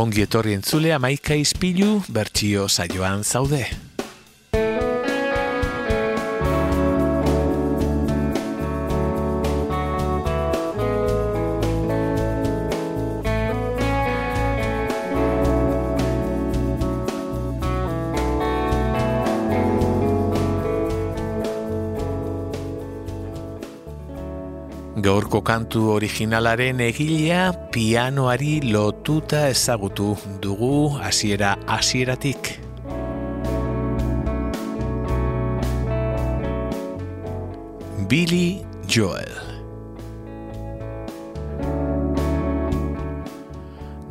Ongi etorri entzulea maika izpilu bertxio saioan zaude. Gaurko kantu originalaren egilea pianoari lotuta ezagutu dugu hasiera hasieratik. Billy Joel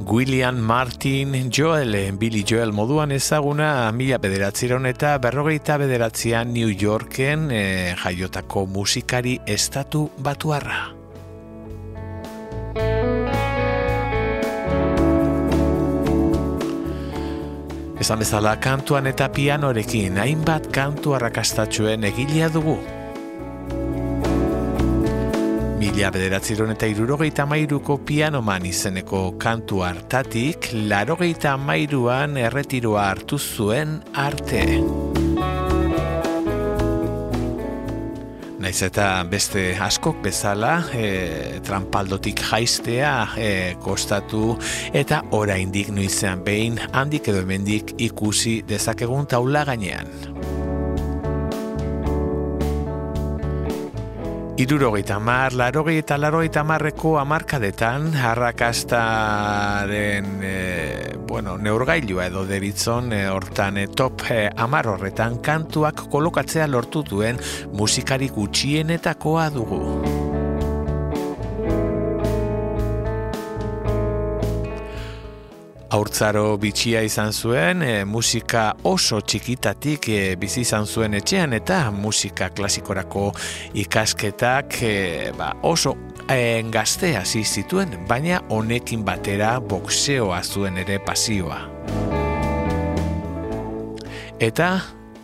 William Martin Joel, Billy Joel moduan ezaguna mila bederatziron eta berrogeita bederatzean New Yorken eh, jaiotako musikari estatu batuarra. Esan bezala kantuan eta pianorekin hainbat kantu arrakastatxuen egilea dugu. Mila bederatziron eta irurogeita mairuko pianoman izeneko kantu hartatik, larogeita mairuan erretiroa hartu zuen arte. Naiz eta beste askok bezala, e, trampaldotik jaistea e, kostatu eta oraindik nuizean behin handik edo hemendik ikusi dezakegun taula gainean. Irurogeita mar, larogei eta larogei marreko amarkadetan, harrakastaren, e, bueno, neurgailua edo deritzon, e, hortan e, top e, amar horretan kantuak kolokatzea lortu duen musikari gutxienetakoa dugu. Aurtzaro bitxia izan zuen, e, musika oso txikitatik e, bizi izan zuen etxean eta musika klasikorako ikasketak e, ba, oso e, gaztea zituen, baina honekin batera boxeoa zuen ere pasioa. Eta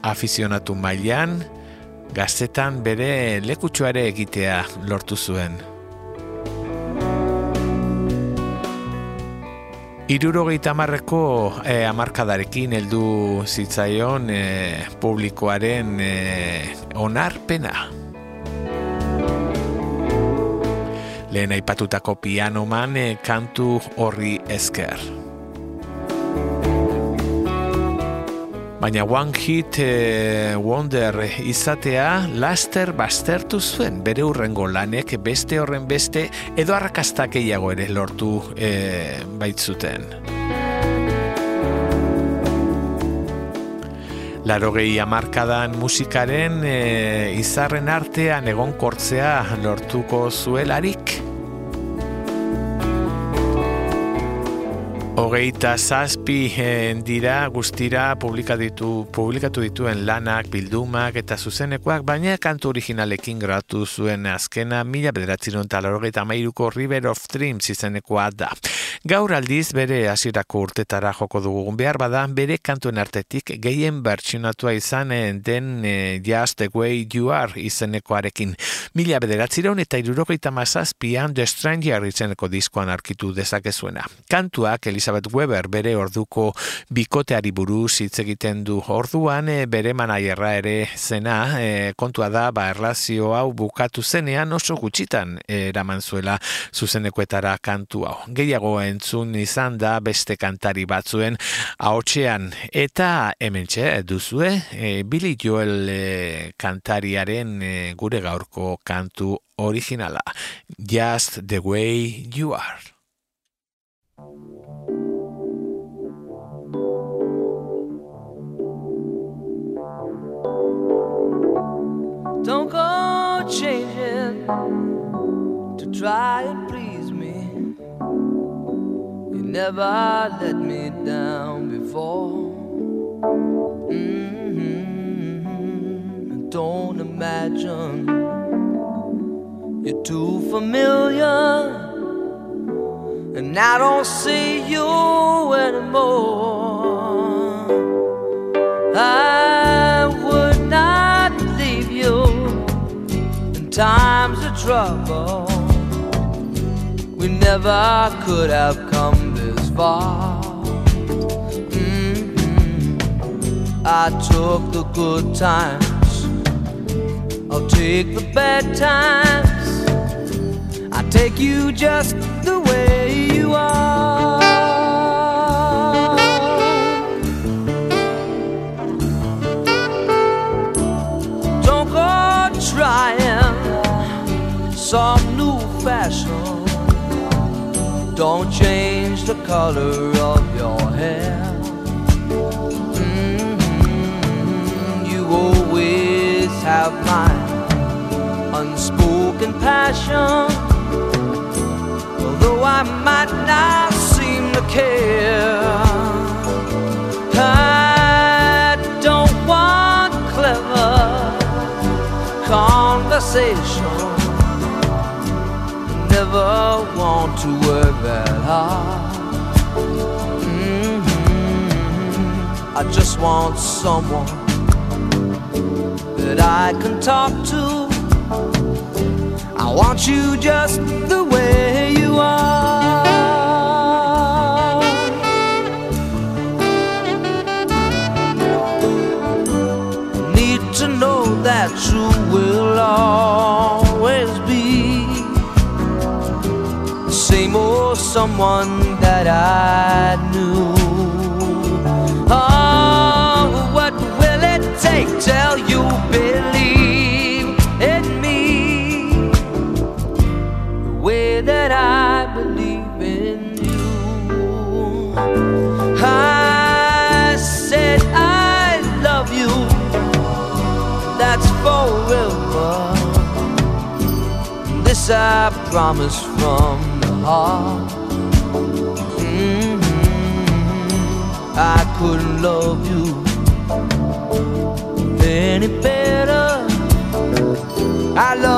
afizionatu mailan, gaztetan bere lekutsuare egitea lortu zuen. Irurogeita marreko e, eh, amarkadarekin heldu zitzaion e, publikoaren e, onarpena. Lehen aipatutako pianoman e, kantu horri esker. Baina One Hit e, Wonder izatea laster bastertu zuen bere urrengo lanek beste horren beste edo arrakastak gehiago ere lortu e, baitzuten. Larogei amarkadan musikaren e, izarren artean egonkortzea lortuko zuelarik. Hogeita zazpi eh, dira guztira publika ditu, publikatu dituen lanak, bildumak eta zuzenekoak, baina kantu originalekin gratu zuen azkena mila bederatziron talarrogeita mairuko River of Dreams izenekoa da. Gaur aldiz bere hasierako urtetara joko dugu behar bada, bere kantuen artetik gehien bertsionatua izan den e, Just the Way You Are izenekoarekin. Mila bederatziron eta irurogeita mazazpian The Stranger izeneko diskoan arkitu dezakezuena. Kantuak Elizabeth Weber bere orduko bikoteari buruz hitz egiten du orduan e, bere manaierra ere zena e, kontua da ba erlazio hau bukatu zenean oso gutxitan eraman zuela zuzenekoetara kantu hau. Gehiago entzun izan da beste kantari batzuen ahotsean eta hementxe duzue e, Billy Joel e, kantariaren gure gaurko kantu originala Just the way you are. Don't go changing to try and please never let me down before. Mm-hmm. Don't imagine you're too familiar, and I don't see you anymore. I would not leave you in times of trouble. We never could have come Mm-hmm. I took the good times, I'll take the bad times. I take you just the way you are. Don't go trying some new fashion. Don't change the color of your hair. Mm-hmm. You always have my unspoken passion. Although I might not seem to care, I don't want clever conversation. Never want to work that hard. I just want someone that I can talk to. I want you just the way you are. Need to know that you will always be the same old someone that I take till you believe in me the way that I believe in you? I said I love you, that's forever. This I promise from the heart. Mm-hmm. I couldn't love you any better. I love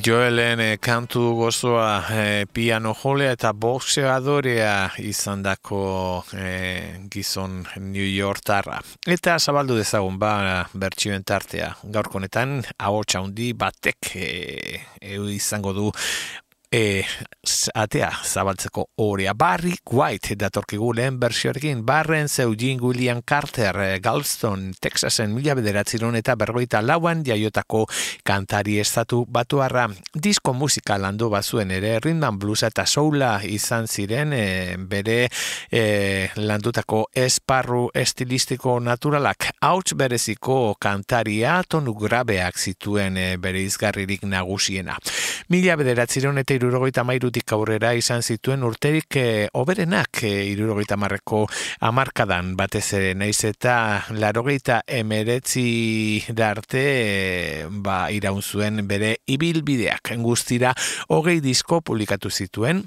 Joelen eh, kantu gozoa eh, piano jolea eta boxeadorea izandako eh, gizon New Yorkarra. Eta zabaldu dezagun ba bertsioen tartea. Gaurko honetan ahotsa handi batek eh, izango du e, atea zabaltzeko orea. Barry White datorkigu lehen bersioarekin, Barren Eugene William Carter, e, Galveston, Texasen mila bederatziron eta berroita lauan jaiotako kantari estatu batuarra disko musika landu bazuen ere, rhythm bluesa eta soula izan ziren e, bere e, landutako esparru estilistiko naturalak, hauts bereziko kantaria tonu grabeak zituen e, bere izgarririk nagusiena. Mila bederatziron eta irurogeita mairutik aurrera izan zituen urterik e, oberenak e, irurogeita marreko amarkadan batez ere. Naiz eta larogeita emeretzi darte e, ba, iraun zuen bere ibilbideak. Guztira hogei disko publikatu zituen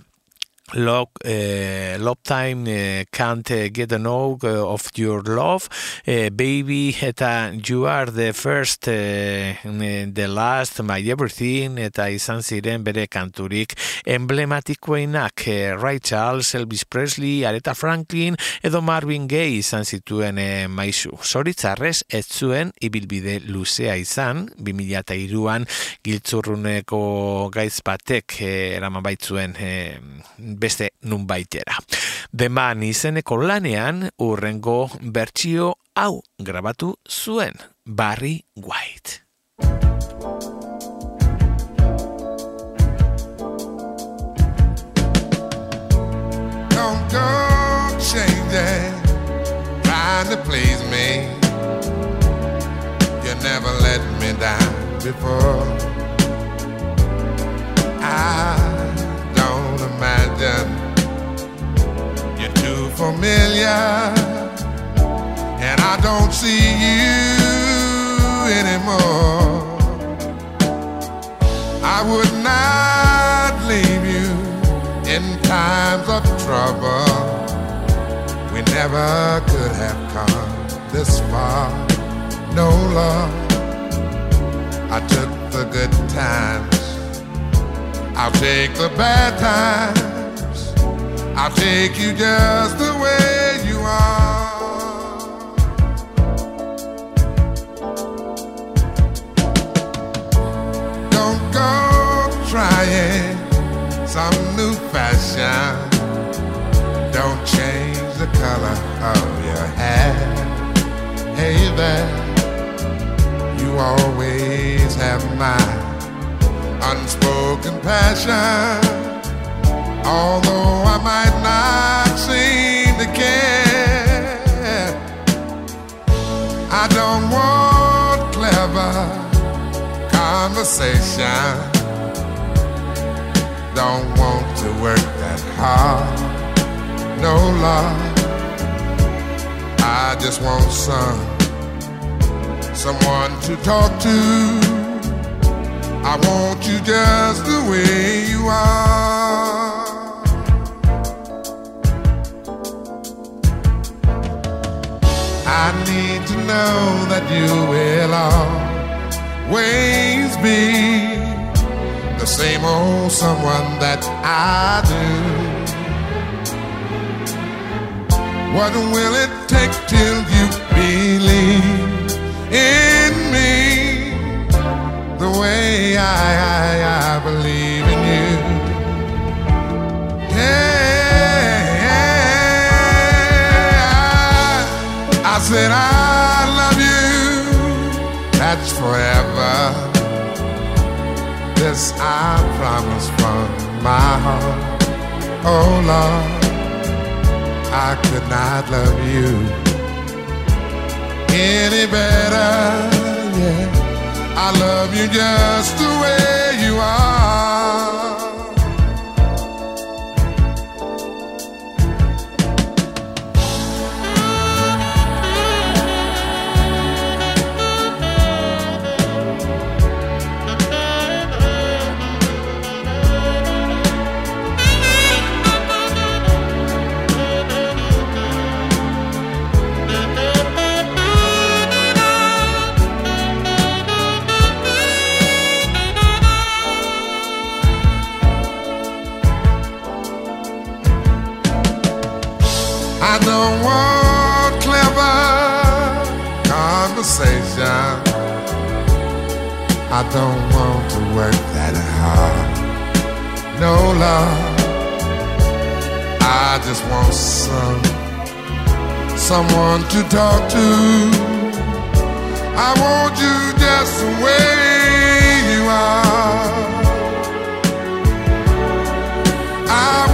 Love, uh, love Time uh, Can't Get Enough of Your Love. Uh, Baby eta You Are the First uh, The Last My Everything eta izan ziren bere kanturik. Emblematikoenak uh, Ray Charles, Elvis Presley Aretha Franklin edo Marvin Gaye izan zituen uh, maizu Zoritzarrez ez zuen ibilbide luzea izan 2002an giltzurruneko gaiz batek uh, eraman baitzuen uh, beste nun baitera. Deman izeneko lanean urrengo bertsio hau grabatu zuen Barry White. Don't go changing, trying to please me. You never let me down before. I imagine you're too familiar, and I don't see you anymore. I would not leave you in times of trouble. We never could have come this far. No love. I took the good times I'll take the bad times. I'll take you just the way you are. Don't go trying some new fashion. Don't change the color of your hair. Hey there, you always have mine unspoken passion. Although I might not seem to care, I don't want clever conversation. Don't want to work that hard. No love. I just want some someone to talk to I want you just the way you are. Know that you will always be the same old someone that I do. What will it take till you believe in me? the way I, I, I believe in you. Yeah, I, I said I. Forever. This I promise from my heart. Oh Lord, I could not love you any better. Yeah. I love you just the way you are. I don't want to work that hard. No love. I just want some someone to talk to. I want you just the way you are. I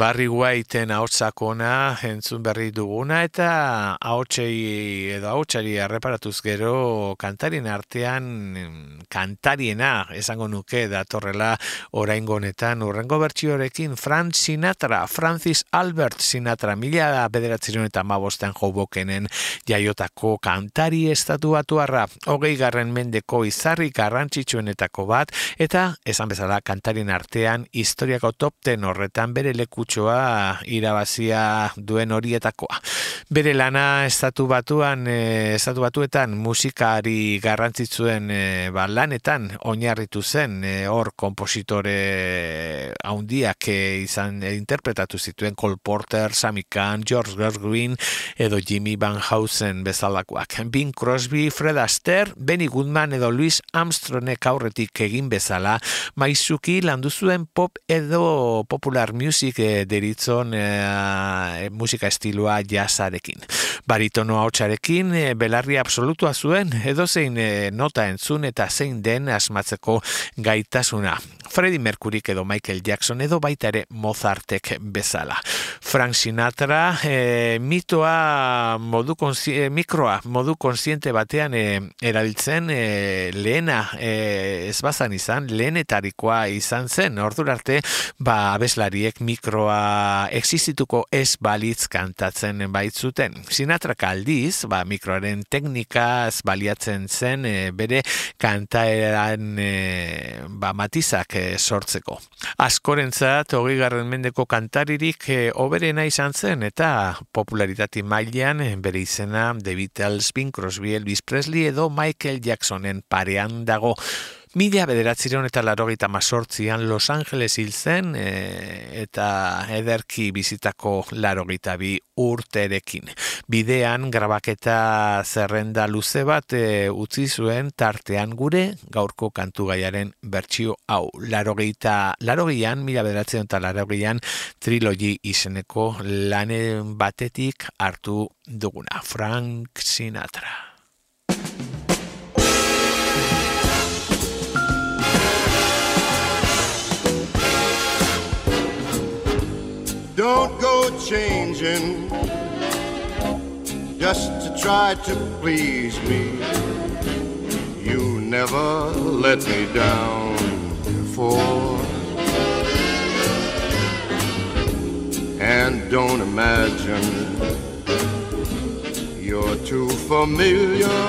Barri guaiten haotzakona entzun berri duguna eta haotzei edo haotzari arreparatuz gero kantarien artean kantariena esango nuke datorrela orain gonetan urrengo bertsiorekin Frank Sinatra, Francis Albert Sinatra, mila bederatzen eta mabosten jobokenen jaiotako kantari estatuatuarra hogei garren mendeko izarri garrantzitsuenetako bat eta esan bezala kantarien artean historiako topten horretan bere leku kutsoa irabazia duen horietakoa. Bere lana estatu batuan, e, estatu batuetan musikari garrantzitsuen e, ba, lanetan oinarritu zen e, hor kompositore haundiak e, izan e, interpretatu zituen Cole Porter, Sammy Kahn, George Gershwin edo Jimmy Van Housen bezalakoak. Bing Crosby, Fred Astaire, Benny Goodman edo Louis Armstrongek aurretik egin bezala, maizuki landu zuen pop edo popular music deritzon e, musika estilua jazarekin. Baritono hautsarekin e, belarri absolutua zuen edo zein e, nota entzun eta zein den asmatzeko gaitasuna. Freddie Mercury edo Michael Jackson edo baita ere Mozartek bezala. Frank Sinatra e, mitoa modu e, mikroa modu konsiente batean e, erabiltzen e, lehena e, ez bazan izan, lehenetarikoa izan zen, ordurarte ba abeslariek mikroa existituko ez balitz kantatzen baitzuten. Sinatra kaldiz, ba, mikroaren teknikaz baliatzen zen e, bere kantaeran e, ba, matizak e, sortzeko. Askorentzat, hogei garren mendeko kantaririk e, oberena izan zen eta popularitati mailean e, bere izena The Beatles, Bing Crosby, Elvis Presley edo Michael Jacksonen parean dago. Mila bederatzireun eta larogeita masortzian Los Angeles hil zen e, eta ederki bizitako larogeita bi urterekin. Bidean grabaketa zerrenda luze bat e, utzi zuen tartean gure gaurko kantu gaiaren bertsio hau. Larogeita, larogeian, mila bederatzen eta larogeian trilogi izeneko lanen batetik hartu duguna. Frank Sinatra. Don't go changing just to try to please me. You never let me down before. And don't imagine you're too familiar.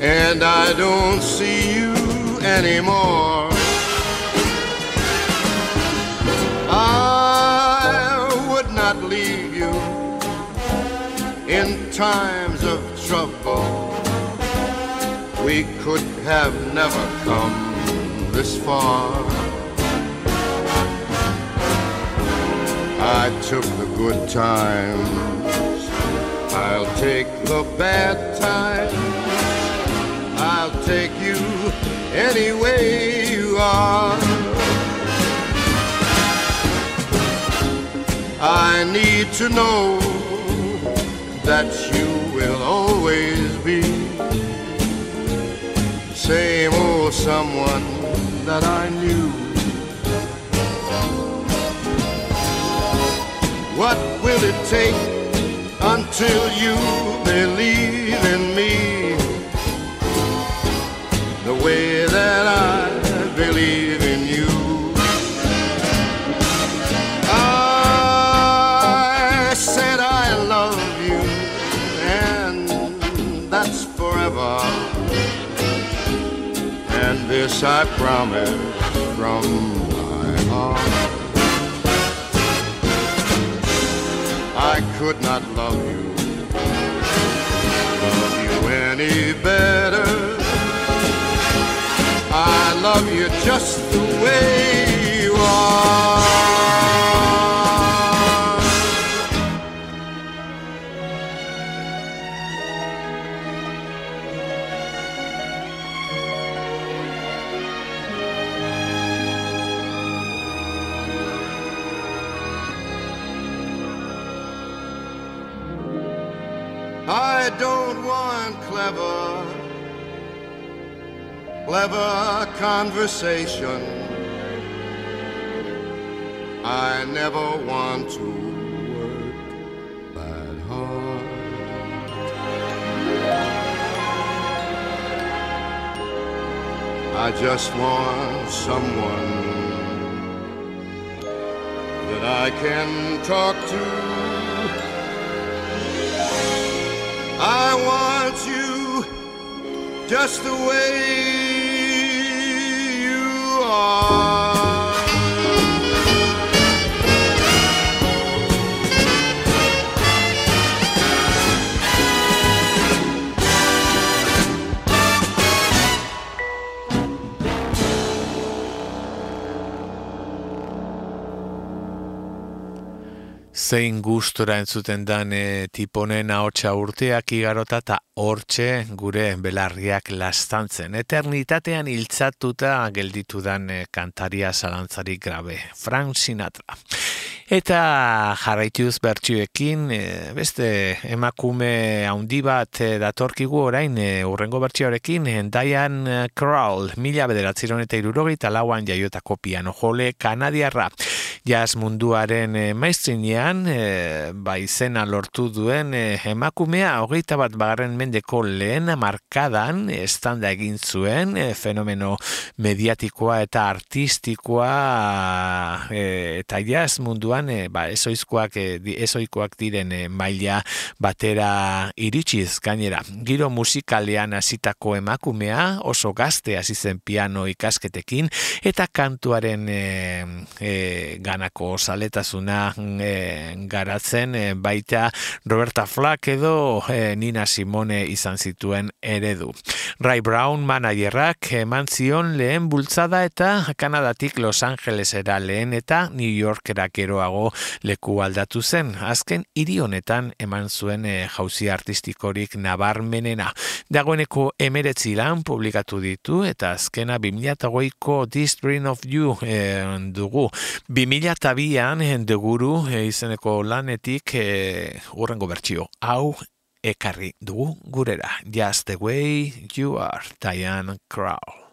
And I don't see you anymore. In times of trouble. We could have never come this far. I took the good times, I'll take the bad times. I'll take you any way you are. I need to know that you will always be same old someone that I knew. What will it take until you believe in me I promise from my heart. I could not love you, love you any better. I love you just the way you are. I don't want clever, clever conversation. I never want to work that hard. I just want someone that I can talk to. I want you just the way you are. Zein gustora entzuten dan e, tiponen ahotsa urteak igarota eta hortxe gure belarriak lastantzen. Eternitatean hiltzatuta gelditu dan e, kantaria zalantzarik grabe. Frank Sinatra. Eta jarraituz bertsioekin, e, beste emakume handi bat e, datorkigu orain e, urrengo bertsioarekin, e, Diane Kroll, mila bederatziron eta irurogeita lauan jaiotako piano jole kanadiarra. Jazz munduaren e, maistrinean, e, ba izena lortu duen e, emakumea, hogeita bat bagarren mendeko lehen markadan, estanda egin zuen, e, fenomeno mediatikoa eta artistikoa, e, eta jazz munduan e, ba, ezoizkoak, e, ezoikoak diren e, maila batera iritsiz gainera. Giro musikalean hasitako emakumea oso gazte hasi zen piano ikasketekin eta kantuaren e, e, ganako saletasuna e, garatzen e, baita Roberta Flack edo e, Nina Simone izan zituen eredu. Ray Brown managerrak eman zion lehen bultzada eta Kanadatik Los Angelesera lehen eta New Yorkera geroa geroago leku aldatu zen. Azken hiri honetan eman zuen e, jauzi artistikorik nabarmenena. Dagoeneko emeretzi lan publikatu ditu eta azkena 2008ko This Dream of You e, dugu. 2002an e, deguru e, izeneko lanetik e, urrengo bertsio. Hau ekarri dugu gurera. Just the way you are, Diane Crowell.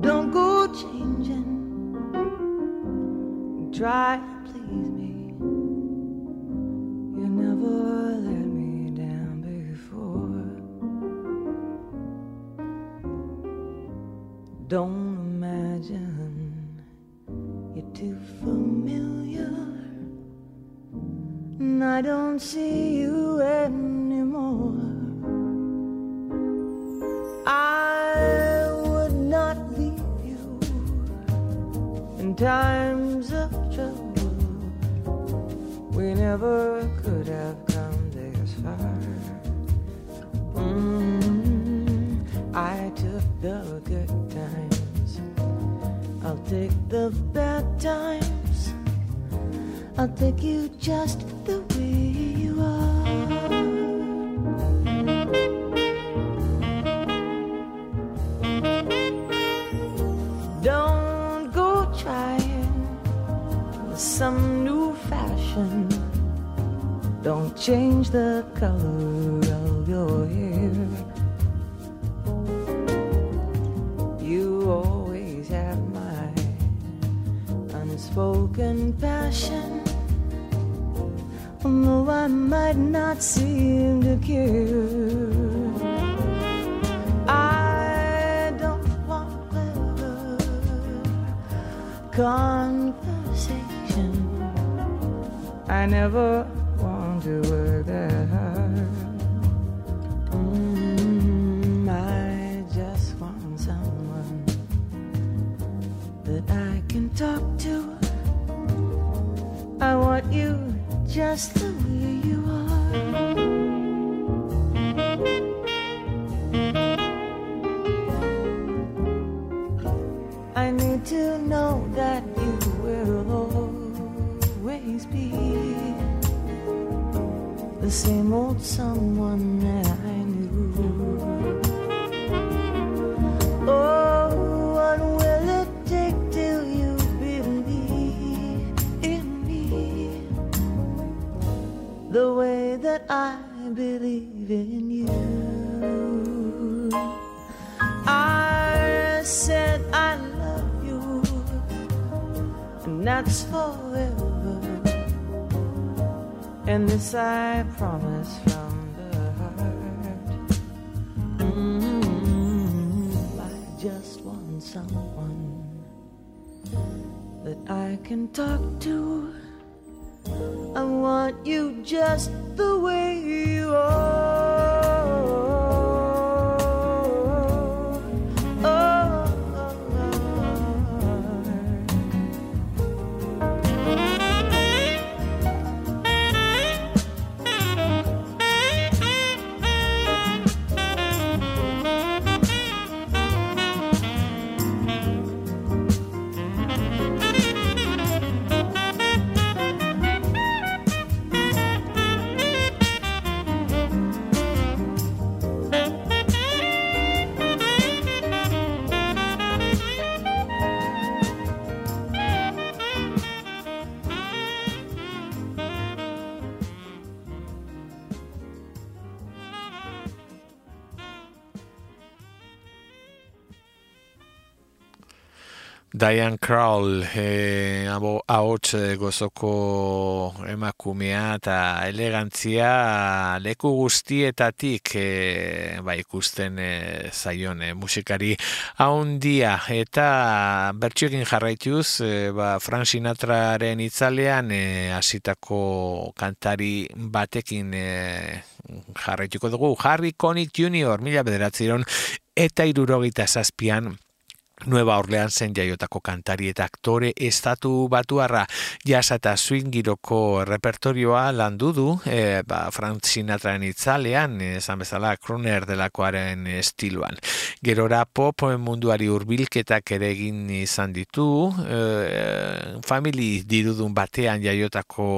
Don't go changing. Try to please me. don't unspoken passion. Although I might not seem to care. I don't want clever conversation. I never just the way you are. I need to know that you will always be the same old someone in you. I said I love you, and that's forever. And this I promise from the heart. Mm, I just want someone that I can talk to. I want you just the way you are. Diane Kroll, e, ahots eh, gozoko emakumea eta elegantzia leku guztietatik e, ba, ikusten e, zaion e, musikari haundia eta bertxoekin jarraituz e, ba, Frank Sinatraren itzalean hasitako kantari batekin e, jarraituko dugu Harry Connick Jr. mila bederatziron eta irurogita zazpian Nueva Orleans zen jaiotako kantari eta aktore estatu batuarra jasa eta swing giroko repertorioa landu du e, ba, Frank Sinatraren itzalean esan bezala kroner delakoaren estiloan. Gerora pop munduari hurbilketak ere egin izan ditu e, family dirudun batean jaiotako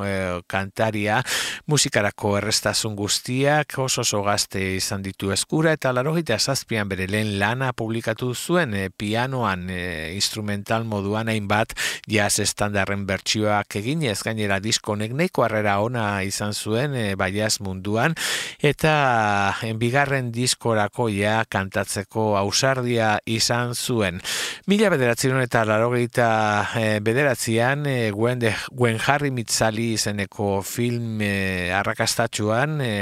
e, kantaria musikarako errestasun guztiak oso oso gazte izan ditu eskura eta larogita zazpian bere lehen lana publikatu zuen e, pianoan e, instrumental moduan hainbat jazz estandarren bertsioak egin ez gainera diskonek neko harrera ona izan zuen e, baiaz munduan eta bigarren diskorako ja kantatzeko ausardia izan zuen. Mila bederatzion eta larogeita e, bederatzean e, Gwen, de, Gwen Harry Mitzali izeneko film e, arrakastatxuan e,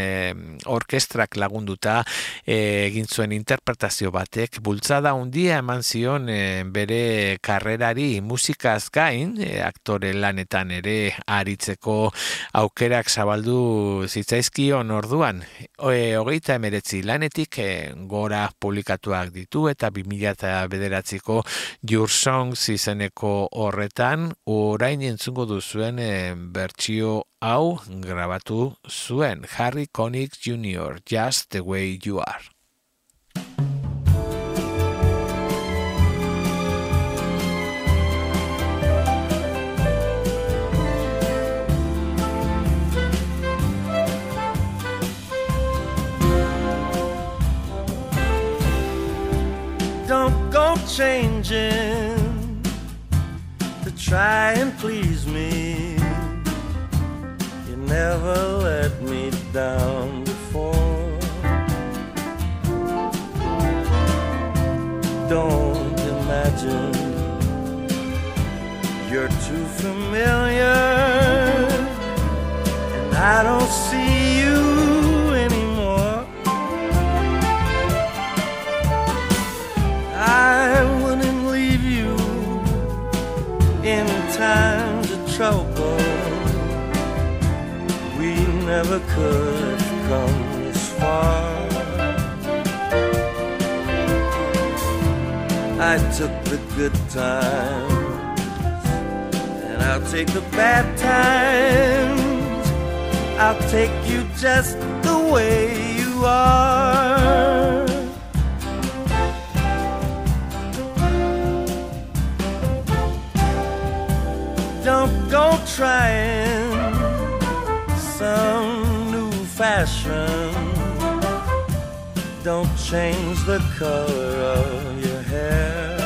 orkestrak lagunduta egin zuen interpretazio batek bultzada undia eman zion e, bere karrerari musikaz gain, e, aktore lanetan ere aritzeko aukerak zabaldu zitzaizkion orduan. E, hogeita emeretzi lanetik e, gora publikatuak ditu eta 2000 eta bederatziko Your Songs izeneko horretan, orain entzungo duzuen e, bertsio hau grabatu zuen Harry Connick Jr. Just the way you are. Don't go changing to try and please me. You never let me down before. Don't imagine you're too familiar, and I don't see never could have come this far. I took the good times, and I'll take the bad times. I'll take you just the way you are. Don't go trying some new fashion. Don't change the color of your hair.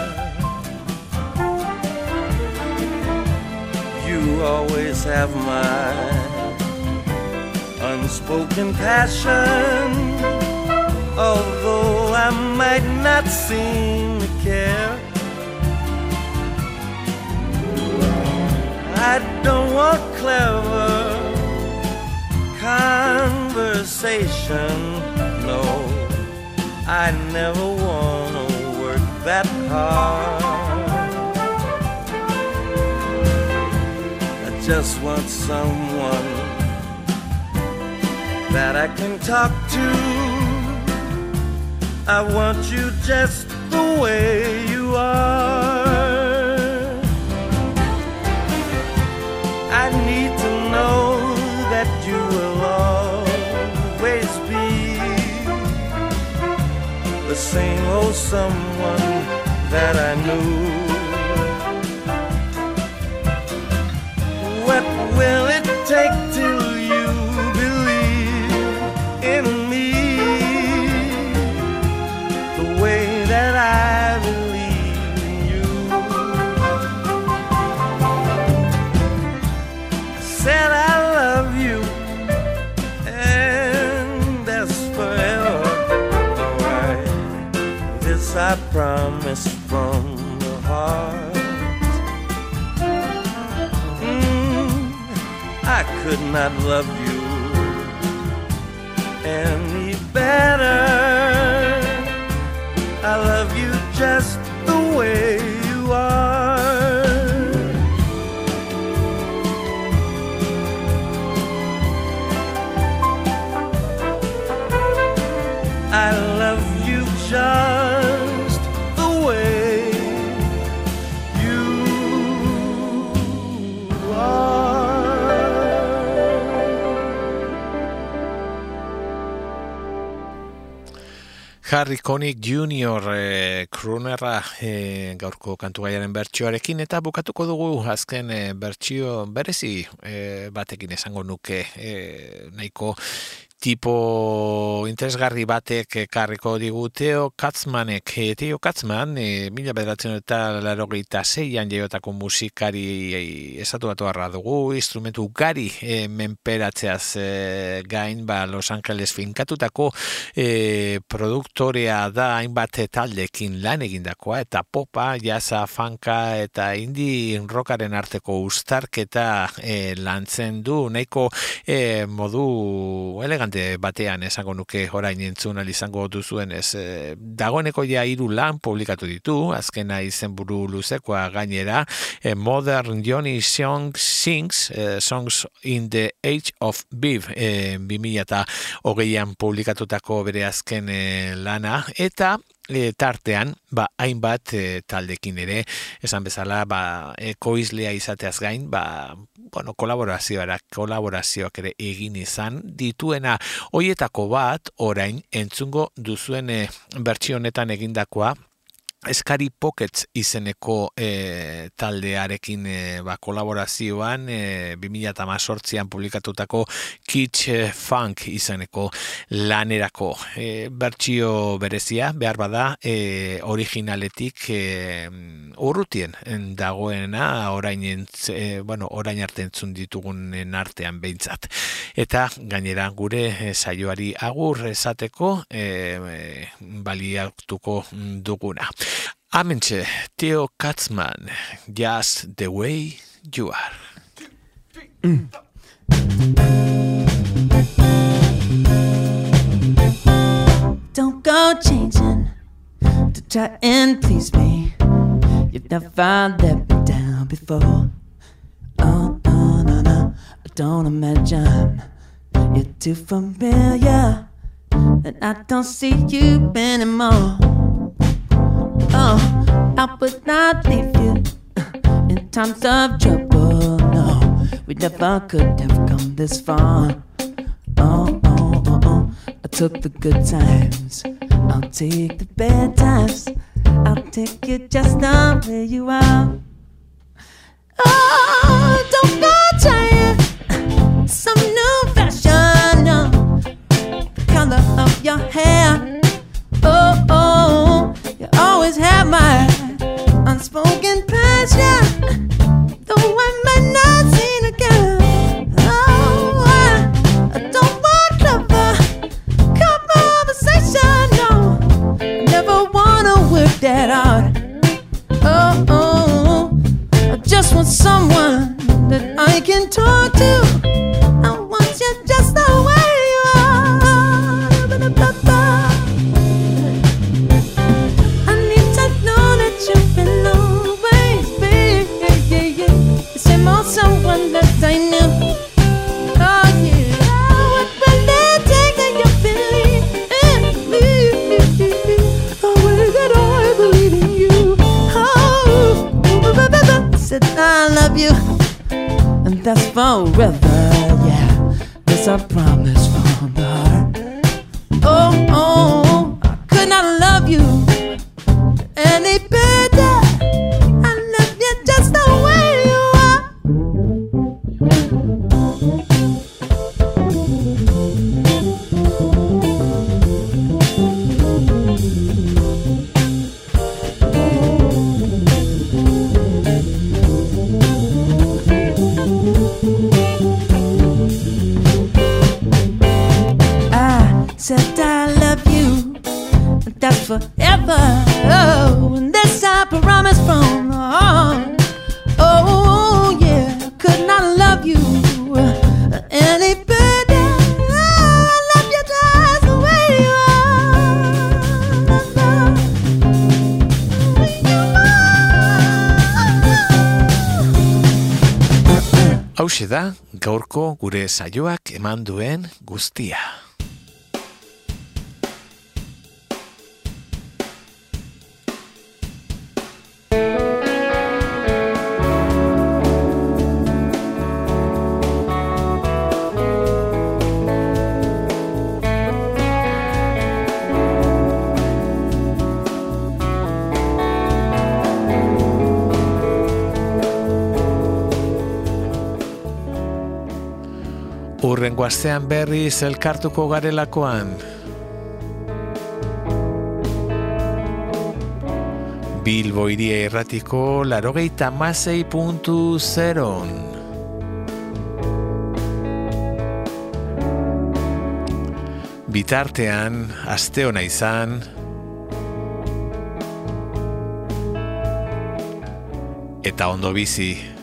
You always have my unspoken passion. Although I might not seem to care, I don't want clever conversation. No, I never want to work that hard. I just want someone that I can talk to. I want you just the way you are. I need same old someone that I knew. Harry Connick Jr. E, krunerra e, gaurko kantu gaiaren bertsioarekin eta bukatuko dugu azken e, bertsio berezi e, batekin esango nuke e, nahiko tipo interesgarri batek ekarriko digu Teo Katzmanek. E, Teo Katzman, e, mila bederatzen eta larogeita zeian jaiotako musikari e, esatu batu dugu, instrumentu gari e, menperatzeaz e, gain, ba, Los Angeles finkatutako e, produktorea da hainbat taldekin lan egindakoa, eta popa, jasa, fanka eta indi rockaren arteko ustarketa e, lantzen du, nahiko e, modu elegante batean esango nuke orain entzun izango duzuen ez e, dagoeneko ja hiru lan publikatu ditu azkena izenburu luzekoa gainera e, Modern Johnny Song Sings e, Songs in the Age of Beef e, 2000 eta hogeian publikatutako bere azken lana eta e, tartean, ba, hainbat e, taldekin ere, esan bezala, ba, ekoizlea izateaz gain, ba, bueno, kolaborazioak, kolaborazioak ere egin izan dituena. Hoietako bat orain entzungo duzuen e, bertsio honetan egindakoa Eskari Pockets izeneko e, taldearekin e, ba, kolaborazioan e, 2018an publikatutako Kitsch Funk izeneko lanerako. E, bertsio berezia, behar bada, e, originaletik e, urrutien dagoena orain, entz, e, bueno, orain arte entzun ditugunen artean behintzat. Eta gainera gure e, saioari agur esateko e, e, baliatuko duguna. Amentxe, Theo Katzman, Just the Way You Are. Don't go changing to try and please me. You've never let me down before. Oh, no, no, no. I don't imagine you're too familiar. And I don't see you anymore. Oh, I would not leave you in times of trouble. No, we never could have come this far. Oh, oh, oh, oh. I took the good times. I'll take the bad times. I'll take you just the way you are. Oh, don't go trying my unspoken passion. Though I might not see a girl, oh, I, I don't want clever conversation. No, I never wanna work that out. Oh, oh, oh, I just want someone that I can talk to. Forever. Yeah, this I promise from the heart. Oh, oh, I could not love you any better. Gaurko gure saioak eman duen guztia. Urrengo berriz elkartuko garelakoan. Bilbo iria erratiko larogeita masei puntu zeron. Bitartean, aste hona izan, eta ondo bizi.